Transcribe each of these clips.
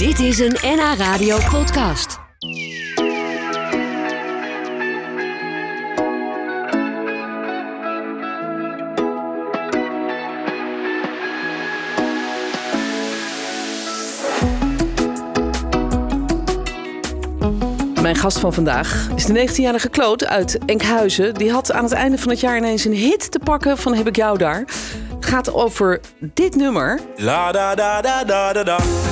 Dit is een NH Radio podcast. Mijn gast van vandaag is de 19-jarige Kloot uit Enkhuizen. Die had aan het einde van het jaar ineens een hit te pakken van Heb ik jou daar. Het gaat over dit nummer. La da da da da da da.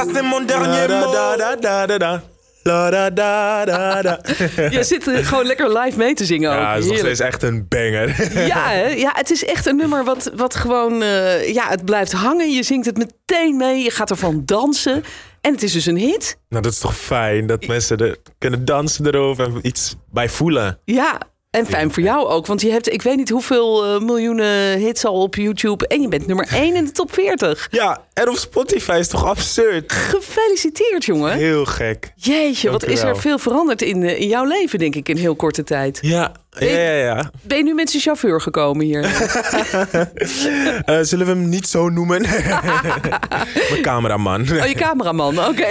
Ça c'est mon dernier mot. da da da da da. La da da da da. Je zit er gewoon lekker live mee te zingen ook. Ja, het is nog Heerlijk. steeds echt een banger. Ja, hè? ja, het is echt een nummer wat, wat gewoon... eh, ja, het blijft hangen. Je zingt het meteen mee. Je gaat ervan dansen. En het is dus een hit. nou, dat is toch fijn dat mensen er kunnen dansen erover en iets bij voelen. Ja, en fijn voor jou ook. Want je hebt, ik weet niet hoeveel eh, miljoenen hits al op YouTube. En je bent nummer 1 in de top 40. Ja, en op Spotify is toch absurd. Gefeliciteerd, jongen. Heel gek. Jeetje, wat is er veel veranderd in, eh, in jouw leven, denk ik, in heel korte tijd. Ja, ja, ja. ja. Ben je nu met zijn chauffeur gekomen hier? Eh, zullen we hem niet zo noemen? Mijn cameraman. Oh, je cameraman, oké.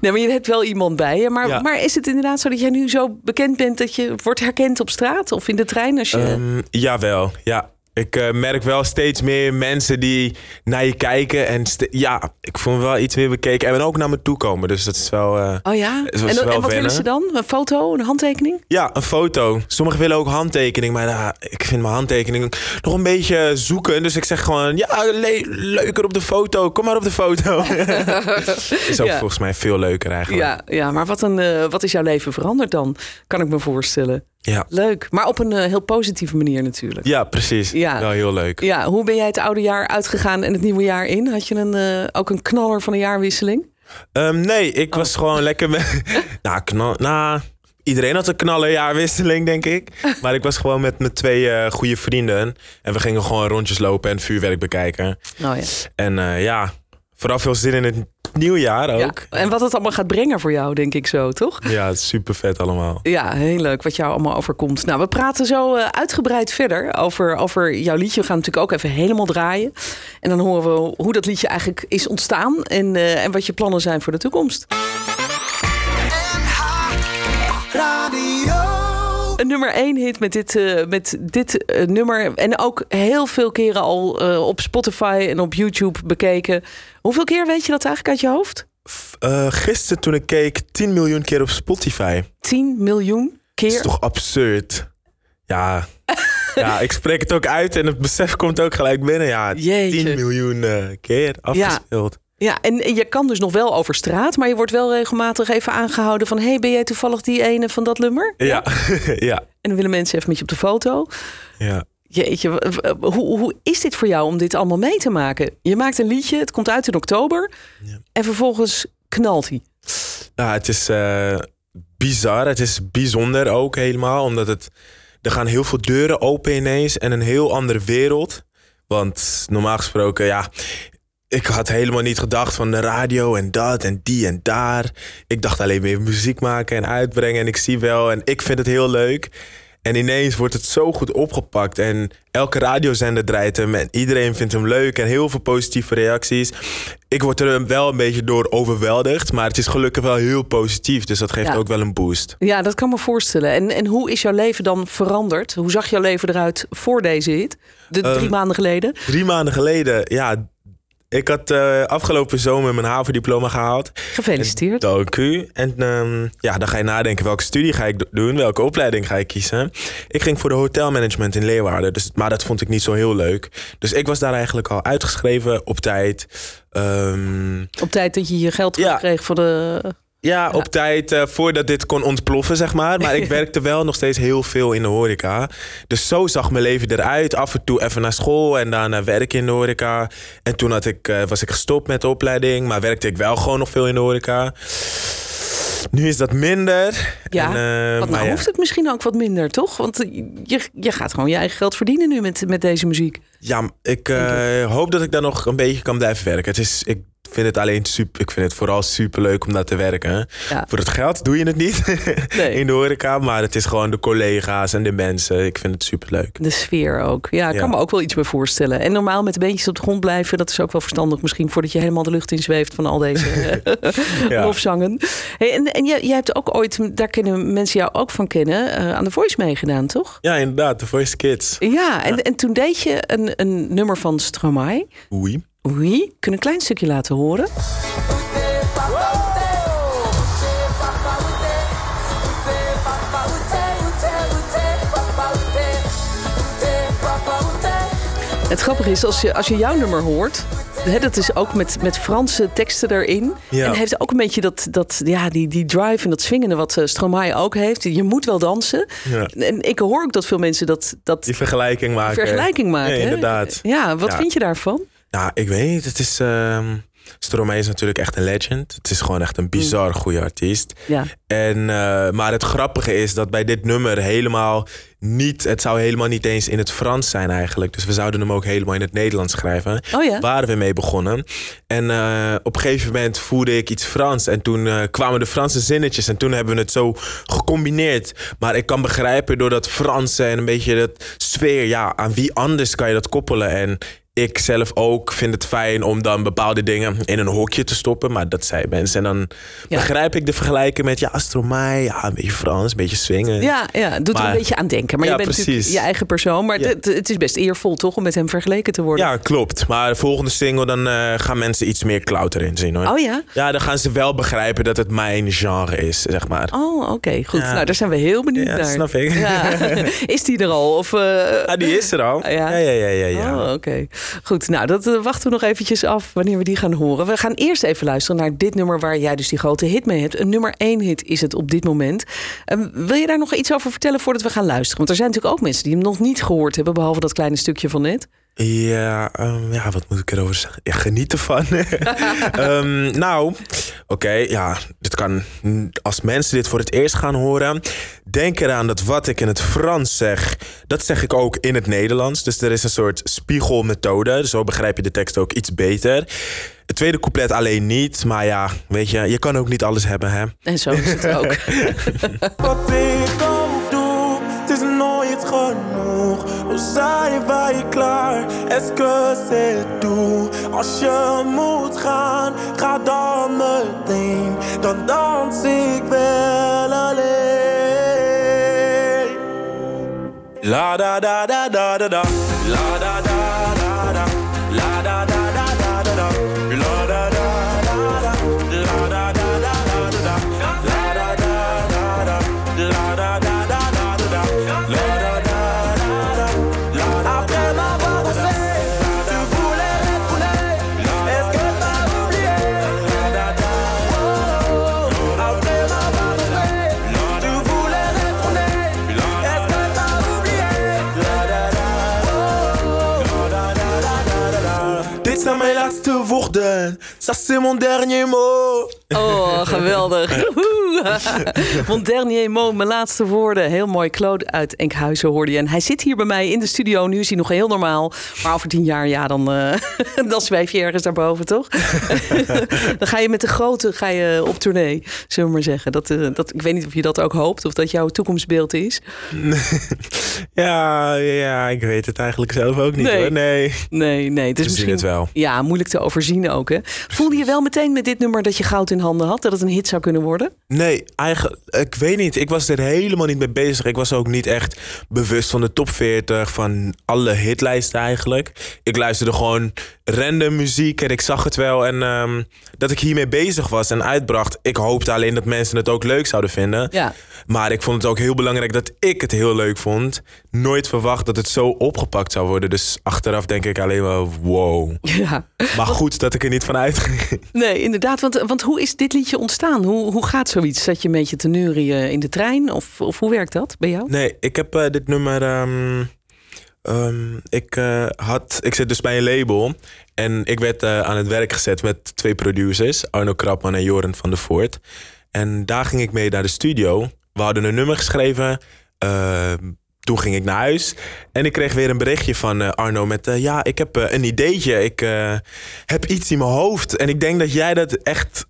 Nee. maar je hebt wel iemand bij je. Maar, Ja. maar is het inderdaad zo dat jij nu zo bekend bent... dat je wordt herkend op straat of in de trein? Als je... Ehm, jawel, ja. Ik eh, merk wel steeds meer mensen die naar je kijken. En ja, ik voel me wel iets meer bekeken. En ook naar me toe komen. Dus dat is wel... eh, oh ja? En, wat willen ze dan? Een foto, een handtekening? Ja, een foto. Sommigen willen ook handtekening, maar nou, ik vind mijn handtekening nog een beetje zoeken. Dus ik zeg gewoon, ja, le- leuker op de foto. Kom maar op de foto. is ook Ja. volgens mij veel leuker eigenlijk. Ja, ja maar wat, een, eh, wat is jouw leven veranderd dan? Kan ik me voorstellen. Ja, Leuk, maar op een eh, heel positieve manier natuurlijk. ja precies. Ja. Wel heel leuk. Ja, hoe ben jij het oude jaar uitgegaan en het nieuwe jaar in? Had je een, eh, ook een knaller van een jaarwisseling? Ehm, nee, ik Oh. was gewoon lekker met... nou, knal... nou, iedereen had een knallenjaarwisseling, denk ik. Maar ik was gewoon met mijn twee eh, goede vrienden. En we gingen gewoon rondjes lopen en vuurwerk bekijken. Nou ja. En ja, vooral veel zin in het nieuwjaar ja. ook. En wat het allemaal gaat brengen voor jou, denk ik zo, toch? Ja, het is super vet allemaal. Ja, heel leuk wat jou allemaal overkomt. Nou, we praten zo eh, uitgebreid verder over, over jouw liedje. We gaan natuurlijk ook even helemaal draaien. En dan horen we hoe dat liedje eigenlijk is ontstaan en, eh, en wat je plannen zijn voor de toekomst. Een nummer 1 hit met dit, eh, met dit eh, nummer. En ook heel veel keren al eh, op Spotify en op YouTube bekeken. Hoeveel keer weet je dat eigenlijk uit je hoofd? Gisteren toen ik keek, 10 miljoen keer op Spotify. 10 miljoen Dat is keer. toch absurd? Ja. ja, ik spreek het ook uit en het besef komt ook gelijk binnen. Ja, Jeetje. 10 miljoen keer afgespeeld. Ja, en je kan dus nog wel over straat, maar je wordt wel regelmatig even aangehouden van: hey, ben jij toevallig die ene van dat nummer? Ja, ja, En dan willen mensen even met je op de foto. ja. Jeetje, hoe, hoe is dit voor jou om dit allemaal mee te maken? Je maakt een liedje, het komt uit in oktober. En vervolgens knalt hij. Ja, het is eh, bizar. Het is bijzonder ook helemaal. Omdat het, er gaan heel veel deuren open ineens. En een heel andere wereld. Want normaal gesproken, ja... Ik had helemaal niet gedacht van de radio en dat en die en daar. Ik dacht alleen meer muziek maken en uitbrengen. En ik zie wel en ik vind het heel leuk. En ineens wordt het zo goed opgepakt. En elke radiozender draait hem. En iedereen vindt hem leuk. En heel veel positieve reacties. Ik word er wel een beetje door overweldigd. Maar het is gelukkig wel heel positief. Dus dat geeft Ja. ook wel een boost. Ja, dat kan me voorstellen. En, en hoe is jouw leven dan veranderd? Hoe zag jouw leven eruit voor deze hit? De drie Ehm, maanden geleden? Drie maanden geleden, ja. Ik had eh, afgelopen zomer mijn HAVO-diploma gehaald. Gefeliciteerd. Dank u. En ehm, ja, dan ga je nadenken welke studie ga ik do- doen, welke opleiding ga ik kiezen. Ik ging voor de hotelmanagement in Leeuwarden, dus, maar dat vond ik niet zo heel leuk. Dus ik was daar eigenlijk al uitgeschreven op tijd. Ehm, Op tijd dat je je geld Ja. kreeg voor de Ja, op tijd eh, voordat dit kon ontploffen, zeg maar. Maar ik werkte wel nog steeds heel veel in de horeca. Dus zo zag mijn leven eruit. Af en toe even naar school en daarna werken in de horeca. En toen had ik, eh, was ik gestopt met de opleiding. Maar werkte ik wel gewoon nog veel in de horeca. Nu is dat minder. Ja, En, want maar nou ja. hoeft het misschien ook wat minder, toch? Want je, je gaat gewoon je eigen geld verdienen nu met, met deze muziek. Ja, ik eh, hoop dat ik daar nog een beetje kan blijven werken. Het is, ik vind het alleen super. Ik vind het vooral super leuk om daar te werken. Ja. Voor het geld doe je het niet Nee. in de horeca, maar het is gewoon de collega's en de mensen. Ik vind het super leuk. De sfeer ook. Ja, ik Ja. kan me ook wel iets bij voorstellen. En normaal met de beentjes op de grond blijven, dat is ook wel verstandig. Misschien voordat je helemaal de lucht in zweeft van al deze eh, Ja. lofzangen. Hey, en en jij, jij hebt ook ooit, daar kunnen mensen jou ook van kennen, eh, aan de Voice meegedaan, toch? Ja, inderdaad, The Voice Kids. Ja, en, en toen deed je een, een nummer van Stromae. Oei. Oui, kun je een klein stukje laten horen? Het grappige is, als je, als je jouw nummer hoort... Hè, dat is ook met, met Franse teksten erin. Ja. En heeft ook een beetje dat, dat, ja, die, die drive en dat swingende wat eh, Stromae ook heeft. Je moet wel dansen. Ja. En ik hoor ook dat veel mensen dat, dat Die vergelijking maken. vergelijking maken. Ja, inderdaad. Ja, wat vind je daarvan? Nou, ik weet niet. Het is. ehm Stromae is natuurlijk echt een legend. Het is gewoon echt een bizar goede artiest. Ja. En, eh, maar het grappige is dat bij dit nummer helemaal niet... Het zou helemaal niet eens in het Frans zijn eigenlijk. Dus we zouden hem ook helemaal in het Nederlands schrijven. Oh ja? Waren we mee begonnen. En eh, op een gegeven moment voelde ik iets Frans. En toen eh, kwamen de Franse zinnetjes. En toen hebben we het zo gecombineerd. Maar ik kan begrijpen door dat Franse en een beetje dat sfeer. Ja, aan wie anders kan je dat koppelen? En ik zelf ook vind het fijn om dan bepaalde dingen in een hokje te stoppen. Maar dat zei mensen. En dan Ja. begrijp ik de vergelijking met ja, Stromae. Ja, een beetje Frans, een beetje swingen. Ja, ja, doet er een beetje aan denken. Maar Ja, je bent natuurlijk precies. je eigen persoon. Maar Ja. het, het is best eervol toch om met hem vergeleken te worden. Ja, klopt. Maar de volgende single, dan eh, gaan mensen iets meer clout erin zien hoor. Oh ja? Ja, dan gaan ze wel begrijpen dat het mijn genre is, zeg maar. Oh, oké. Goed. Ja. Nou, daar zijn we heel benieuwd Ja, naar. snap ik. Ja. Is die er al? Of, eh, Ah, die is er al. Ja. Ja, ja, ja, ja. ja. Oh, oké. Goed, nou, dat eh, wachten we nog eventjes af wanneer we die gaan horen. We gaan eerst even luisteren naar dit nummer waar jij dus die grote hit mee hebt. Een nummer één hit is het op dit moment. Ehm, wil je daar nog iets over vertellen voordat we gaan luisteren? Want er zijn natuurlijk ook mensen die hem nog niet gehoord hebben, behalve dat kleine stukje van net. Ja, ehm, ja, wat moet ik erover zeggen? Ja, geniet ervan. Ehm, nou, oké, ja, dit kan. Als mensen dit voor het eerst gaan horen, denk eraan dat wat ik in het Frans zeg, dat zeg ik ook in het Nederlands. Dus er is een soort spiegelmethode. Zo begrijp je de tekst ook iets beter. Het tweede couplet alleen niet, maar ja, weet je, je kan ook niet alles hebben, hè? En zo is het ook. Wat ik ook doe, het is nooit genoeg. Hoe zijn wij klaar? Est-ce que c'est tout? Als je moet gaan, ga dan meteen. Dan dans ik wel alleen. La da da da da da da. La da da Ça c'est mon dernier mot. Oh, geweldig. Mon dernier mot, mijn laatste woorden. Heel mooi. Claude uit Enkhuizen hoorde je. En hij zit hier bij mij in de studio. Nu is hij nog heel normaal. Maar over tien jaar, ja, dan, eh, dan zweef je ergens daarboven, toch? dan ga je met de grote ga je op tournee, zullen we maar zeggen. Dat, eh, dat, ik weet niet of je dat ook hoopt. Of dat jouw toekomstbeeld is. Ja, ja, ik weet het eigenlijk zelf ook niet Nee. hoor. Nee. Nee, nee. Het is misschien het wel. Ja, moeilijk te overzien ook. Hè? Voelde je wel meteen met dit nummer dat je goud in handen had? Dat het een hit zou kunnen worden? Nee, eigenlijk, ik weet niet. Ik was er helemaal niet mee bezig. Ik was ook niet echt bewust van de top 40, van alle hitlijsten eigenlijk. Ik luisterde gewoon random muziek en ik zag het wel. En ehm, dat ik hiermee bezig was en uitbracht. Ik hoopte alleen dat mensen het ook leuk zouden vinden. Ja. Maar ik vond het ook heel belangrijk dat ik het heel leuk vond. Nooit verwacht dat het zo opgepakt zou worden. Dus achteraf denk ik alleen wel wow. ja. Maar goed dat ik er niet van uitging. Nee, inderdaad. Want, want hoe is dit liedje ontstaan? Hoe, hoe gaat zoiets? Zat je een beetje te neurien in de trein? Of, of hoe werkt dat bij jou? Nee, ik heb eh, dit nummer. ehm, ehm, ik, eh, had, ik zit dus bij een label. En ik werd eh, aan het werk gezet met twee producers, Arno Krapman en Joren van der Voort. En daar ging ik mee naar de studio. We hadden een nummer geschreven. ehm, toen ging ik naar huis en ik kreeg weer een berichtje van eh, Arno met... ja, ik heb een ideetje. Ik heb iets in mijn hoofd. En ik denk dat jij dat echt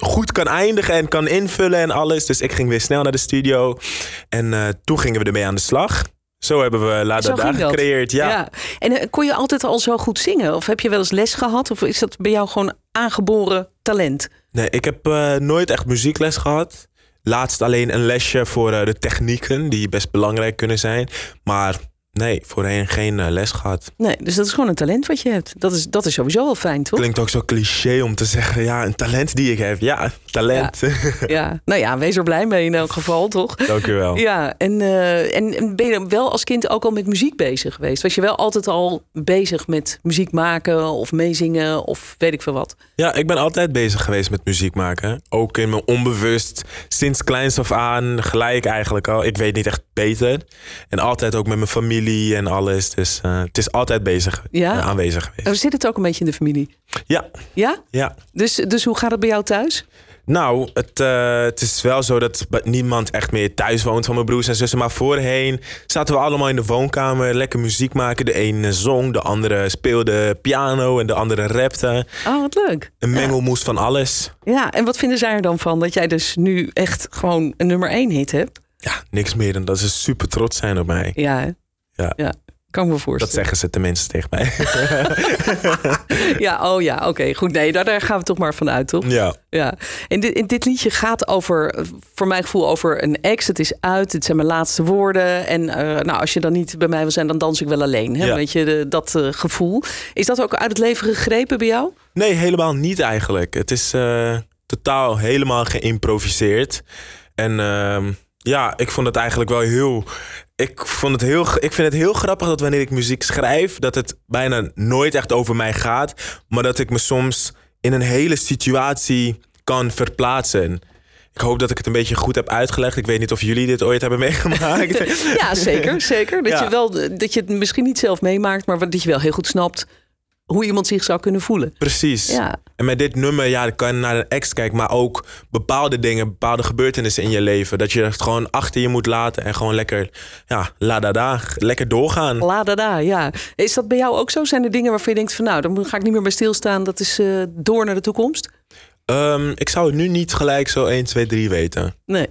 goed kan eindigen en kan invullen en alles. Dus ik ging weer snel naar de studio. En toen gingen we ermee aan de slag. Zo hebben we La Zo Da Da ging dat. gecreëerd. Ja. En eh, kon je altijd al zo goed zingen? Of heb je wel eens les gehad? Of is dat bij jou gewoon aangeboren talent? Nee, ik heb eh, nooit echt muziekles gehad. Laatst alleen een lesje voor eh, de technieken, die best belangrijk kunnen zijn. Maar nee, voorheen geen eh, les gehad. Nee, dus dat is gewoon een talent wat je hebt. Dat is, dat is sowieso al fijn, toch? Klinkt ook zo cliché om te zeggen, ja, een talent die ik heb. Ja, talent. Ja, nou ja, wees er blij mee in elk geval, toch? Dank u wel. Ja, en, eh, en en ben je wel als kind ook al met muziek bezig geweest? Was je wel altijd al bezig met muziek maken of meezingen of weet ik veel wat? Ja, ik ben altijd bezig geweest met muziek maken. Ook in mijn onbewust, sinds kleins af aan, gelijk eigenlijk al. Ik weet niet echt beter. En altijd ook met mijn familie en alles. Dus eh, het is altijd bezig, Ja? eh, aanwezig geweest. Oh, Zit het ook een beetje in de familie? Ja, Ja? ja. Dus, dus hoe gaat het bij jou thuis? Nou, het, eh, het is wel zo dat niemand echt meer thuis woont van mijn broers en zussen. Maar voorheen zaten we allemaal in de woonkamer, lekker muziek maken. De ene zong, de andere speelde piano en de andere rapte. Oh, wat leuk. Een mengelmoes van alles. Ja, en wat vinden zij er dan van dat jij dus nu echt gewoon een nummer één hit hebt? Ja, niks meer dan dat ze super trots zijn op mij. Ja? Ja. ja kan me Dat voorstellen. zeggen ze tenminste tegen mij. Ja, oh ja, oké, goed. Nee, daar, daar gaan we toch maar van uit, toch? ja. Ja, en dit, en dit liedje gaat over, voor mijn gevoel, over een ex. Het is uit, dit zijn mijn laatste woorden. En eh, nou, als je dan niet bij mij wil zijn, dan dans ik wel alleen. Hè? Ja. Weet je, de- dat eh, gevoel. Is dat ook uit het leven gegrepen bij jou? Nee, helemaal niet eigenlijk. Het is eh, totaal helemaal geïmproviseerd. En ehm, ja, ik vond het eigenlijk wel heel. Ik, vond het heel, ik vind het heel grappig dat wanneer ik muziek schrijf, dat het bijna nooit echt over mij gaat. Maar dat ik me soms in een hele situatie kan verplaatsen. Ik hoop dat ik het een beetje goed heb uitgelegd. Ik weet niet of jullie dit ooit hebben meegemaakt. Ja, zeker. zeker. Dat, Ja. je wel, dat je het misschien niet zelf meemaakt, maar dat je wel heel goed snapt hoe iemand zich zou kunnen voelen. Precies. Ja. En met dit nummer, ja, dan kan je naar een ex kijken, maar ook bepaalde dingen, bepaalde gebeurtenissen in je leven. Dat je het gewoon achter je moet laten en gewoon lekker, ja, la da da, lekker doorgaan. La da da, ja. Is dat bij jou ook zo? Zijn er dingen waarvan je denkt van nou, dan ga ik niet meer bij stilstaan. Dat is eh, door naar de toekomst? Ehm, ik zou het nu niet gelijk zo 1, 2, 3 weten. Nee.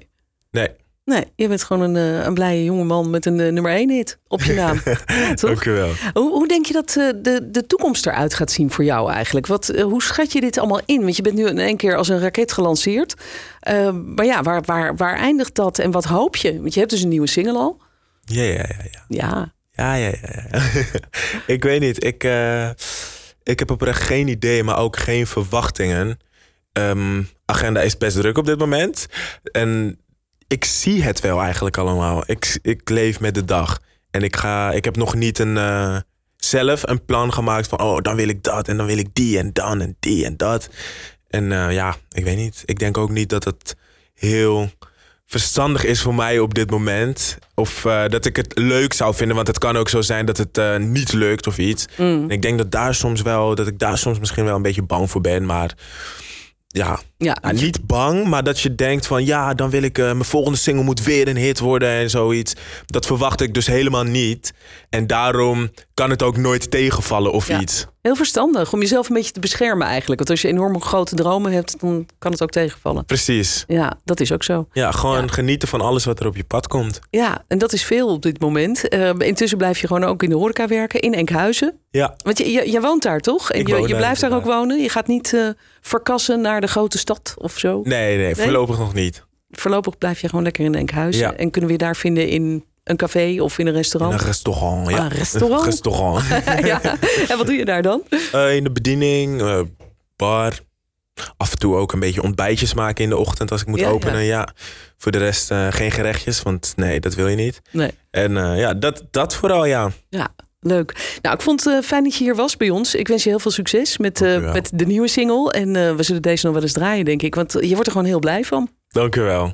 Nee, Nee, je bent gewoon een, eh, een blije jongeman met een eh, nummer 1 hit op je naam. Ja, dank u wel. Hoe, hoe denk je dat eh, de, de toekomst eruit gaat zien voor jou eigenlijk? Wat, hoe schat je dit allemaal in? Want je bent nu in één keer als een raket gelanceerd. Maar ja, waar, waar, waar eindigt dat en wat hoop je? Want je hebt dus een nieuwe single al. Ja, ja, ja, ja. Ja, Ja, ja, ja. ja. ik weet niet. Ik, ik heb oprecht geen idee, maar ook geen verwachtingen. Ehm, agenda is best druk op dit moment. En ik zie het wel eigenlijk allemaal. Ik, ik leef met de dag. En ik, ga, ik heb nog niet een, eh, zelf een plan gemaakt van... oh, dan wil ik dat en dan wil ik die en dan en die en dat. En eh, ja, ik weet niet. Ik denk ook niet dat het heel verstandig is voor mij op dit moment. Of eh, dat ik het leuk zou vinden. Want het kan ook zo zijn dat het niet lukt of iets. En ik denk dat daar soms wel, dat ik daar soms misschien wel een beetje bang voor ben. Maar ja, ja, ja, niet bang, maar dat je denkt van ja, dan wil ik eh, mijn volgende single moet weer een hit worden en zoiets. Dat verwacht ik dus helemaal niet. En daarom kan het ook nooit tegenvallen of Ja. iets. Heel verstandig om jezelf een beetje te beschermen eigenlijk. Want als je enorm grote dromen hebt, dan kan het ook tegenvallen. Precies. Ja, dat is ook zo. Ja, gewoon Ja. genieten van alles wat er op je pad komt. Ja, en dat is veel op dit moment. Eh, intussen blijf je gewoon ook in de horeca werken in Enkhuizen. Ja, Want je, je, je woont daar toch? En Ik je, je daar, blijft daar ook wonen. Je gaat niet eh, verkassen naar de grote stad of zo. nee, nee, voorlopig nog niet. Voorlopig blijf je gewoon lekker in Enkhuizen. Ja. En kunnen we je daar vinden in een café of in een In restaurant? een restaurant, ja. Ah, een restaurant? restaurant. ja. En wat doe je daar dan? Eh, in de bediening, eh, bar. Af en toe ook een beetje ontbijtjes maken in de ochtend als ik moet Ja, openen. Ja. Voor de rest eh, geen gerechtjes, want nee, dat wil je niet. Nee. En ja, dat, dat vooral, ja. Ja, leuk. Nou, ik vond het fijn dat je hier was bij ons. Ik wens je heel veel succes met, met de nieuwe single. En we zullen deze nog wel eens draaien, denk ik. Want je wordt er gewoon heel blij van. Dank u wel.